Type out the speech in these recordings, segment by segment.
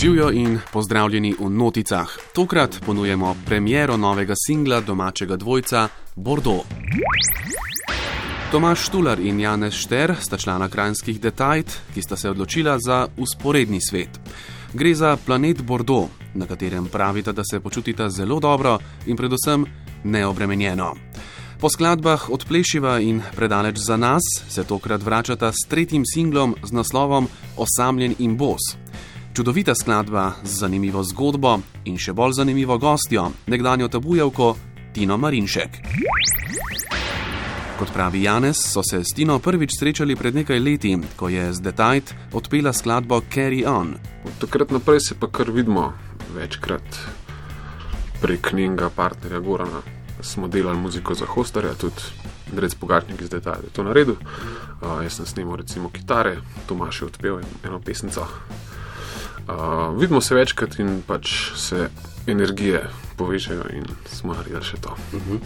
Živijo in pozdravljeni v Noticah. Tokrat ponujemo premiero novega singla domačega dvojca Bordeaux. Tomaš Štular in Janez Šter sta člana krajinskih detajt, ki sta se odločila za usporedni svet. Gre za planet Bordeaux, na katerem pravita, da se počutita zelo dobro in predvsem neobremenjeno. Po skladbah Odplešiva in Predaleč za nas se tokrat vračata s tretjim singlom z naslovom Osamljen in bos. Čudovita skladba z zanimivo zgodbo in še bolj zanimivo gostjo, nekdanjo tabujevko Tino Marinšek. Kot pravi Janez, so se s Tino prvič srečali pred nekaj leti, ko je z Detajt odpela skladbo Carry On. Od takrat naprej se pa kar vidimo večkrat prek njenega partnerja Gorana smo delali muziko za hostarja, tudi Drec Pogačnik iz Detajla je to naredil. Uh, jaz sem snimal recimo kitare, Tomaš je odpel eno pesnico. Uh, vidimo se večkrat in pač se energije povečajo in smo naredili še to. Uh -huh.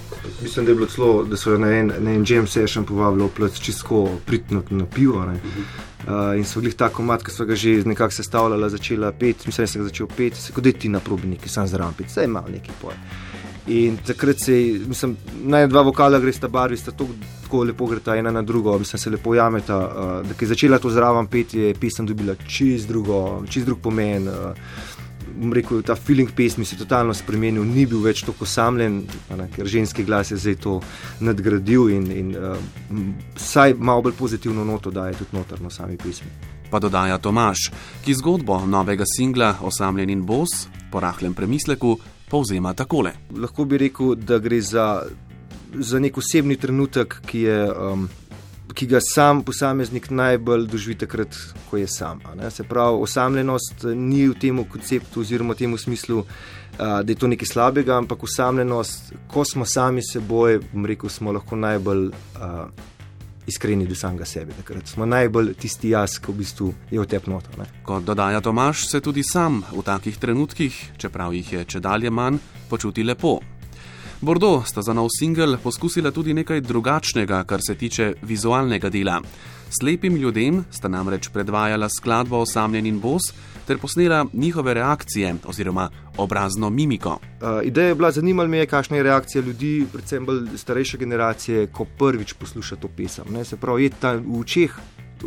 Mislim, da je bilo celo, da so na en, na en jam session povabili plec čisto pritno na pivo. Uh -huh. uh, in so bili tako mat, ki so ga že nekako sestavljali, začela pet, mislim, da sem začel pet, kot da ti na probi neki sam zraven pet, vse ima neki pojem. In takrat se, mislim, naj dva vokala gre sta barvi, sta to, tako lepo gre ta ena na drugo, mislim, se lepo jameta. Uh, da je začela to zraven peti, je pesem dobila čist, drugo, čist drug pomen. Uh, rekel, ta feeling pesmi se je totalno spremenil, ni bil več tako osamljen, ker ženski glas je zdaj to nadgradil in, in uh, vsaj malo bolj pozitivno noto daje tudi notrno sami pesmi. Pa dodaja Tomaš, ki zgodbo novega singla Osamljen in Bos po rahlem premisleku povzema takole. Lahko bi rekel, da gre za, za nek osebni trenutek, ki, je, um, ki ga sam posameznik najbolj doživi takrat, ko je sam. Se pravi, osamljenost ni v tem konceptu oziroma v tem smislu, uh, da je to nekaj slabega, ampak osamljenost, ko smo sami seboj, rekel, smo lahko najbolj. Uh, iskreni do samega sebe. Takrat smo najbolj tisti jaz, ki v bistvu je v tebi noto. Kot dodaja Tomaš, se tudi sam v takih trenutkih, čeprav jih je če dalje manj, počuti lepo. Bordeaux sta za nov singel poskusila tudi nekaj drugačnega, kar se tiče vizualnega dela. Slepim ljudem sta namreč predvajala skladbo Osamljen in Bos ter posnela njihove reakcije oziroma obrazno mimiko. Uh, ideja je bila zanimiva, me kakšna je reakcija ljudi, predvsem bolj starejše generacije, ko prvič posluša to pesem. Ne? Se pravi, je ta v očeh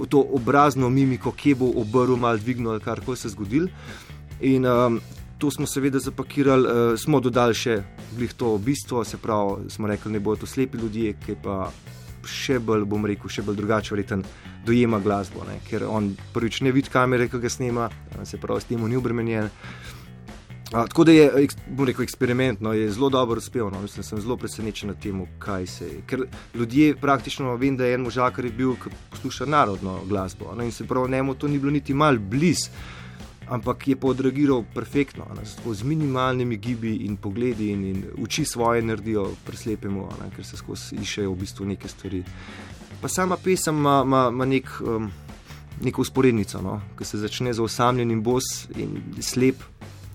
to obrazno mimiko, kje bo obrl, malo dvignil, kar koli se zgodil. In um, to smo seveda zapakirali, uh, smo dodali še blih to bistvo, se pravi, smo rekli, ne bodo to slepi ljudje, ki pa še bolj, bom rekel, še bolj drugače vreten dojema glasbo, ne? ker on prvič ne vidi kamere, ki ga snema, se pravi, s tem ni obremenjen. A, tako da je, bom rekel, eksperimentno, je zelo dobro uspel. No? Mislim, sem zelo presenečen nad tem, kaj se je. Ker ljudje praktično vem, da je en možakar je bil, ki posluša narodno glasbo. No? In se pravi, njemu to ni bilo niti mal blizu ampak je podragiral perfektno, ne, z minimalnimi gibi in pogledi in, in uči svoje naredijo, preslepimo, ne, ker se skozi iščejo v bistvu neke stvari. Pa sama pesem ima nek, um, neko usporednico, no, ki se začne z osamljenim bos in slep.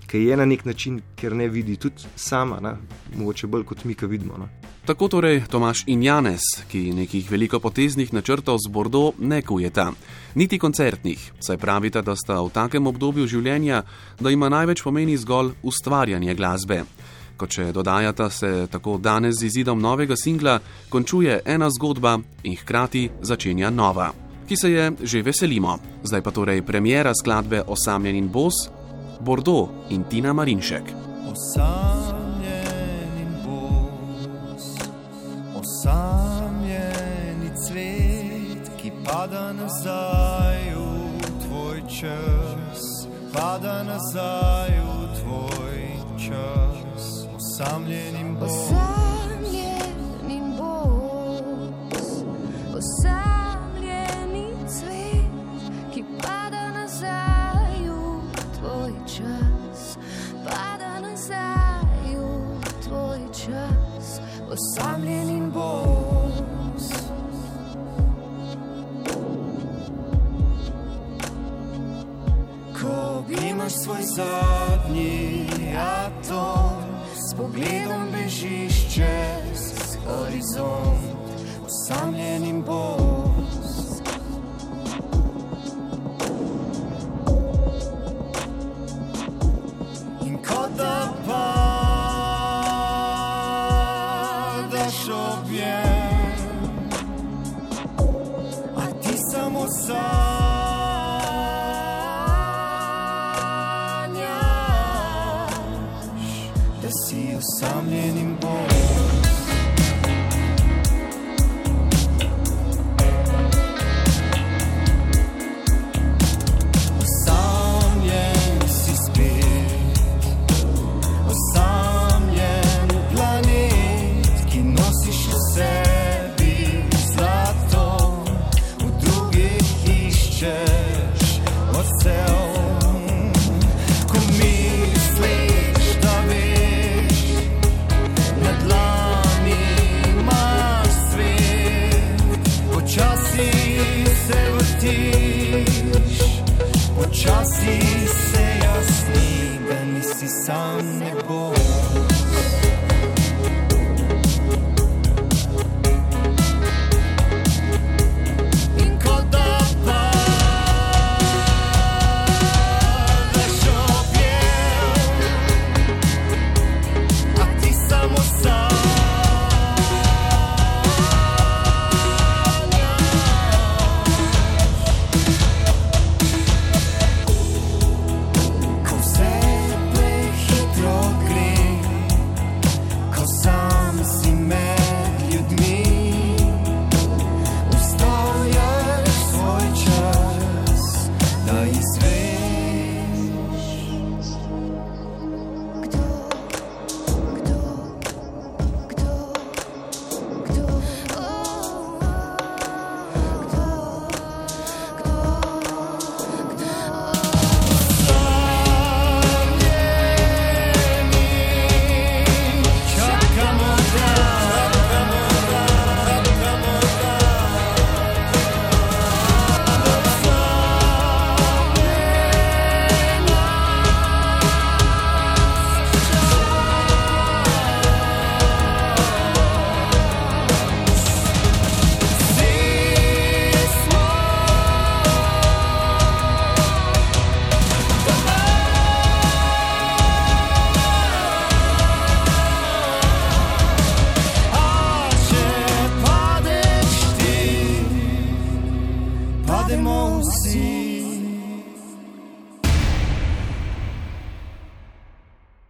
Ki je na nek način, ker ne vidi, tudi sama, ne? mogoče bolj kot mi, ki vidimo. Ne? Tako torej Tomaš in Janez, ki nekih velikopoteznih načrtov z Bordeaux ne kujeta, niti koncertnih, saj pravita, da sta v takem obdobju življenja, da ima največ pomeni zgolj ustvarjanje glasbe. Kot če dodajata, se tako danes z izidom novega singla končuje ena zgodba in hkrati začenja nova, ki se je že veselimo. Zdaj pa torej premjera skladbe Osamljen in Bos, Bordeaux in Tina Marinšek. Osam. Osamljeni cvet, ki pada nazaj v tvoj čas, pada nazaj v tvoj čas, osamljenim Bogom. Imaš svoj zadnji atom, s pogledom bežiš čez horizont, veš objem, a ti samo sanjaš, da si osamljeni.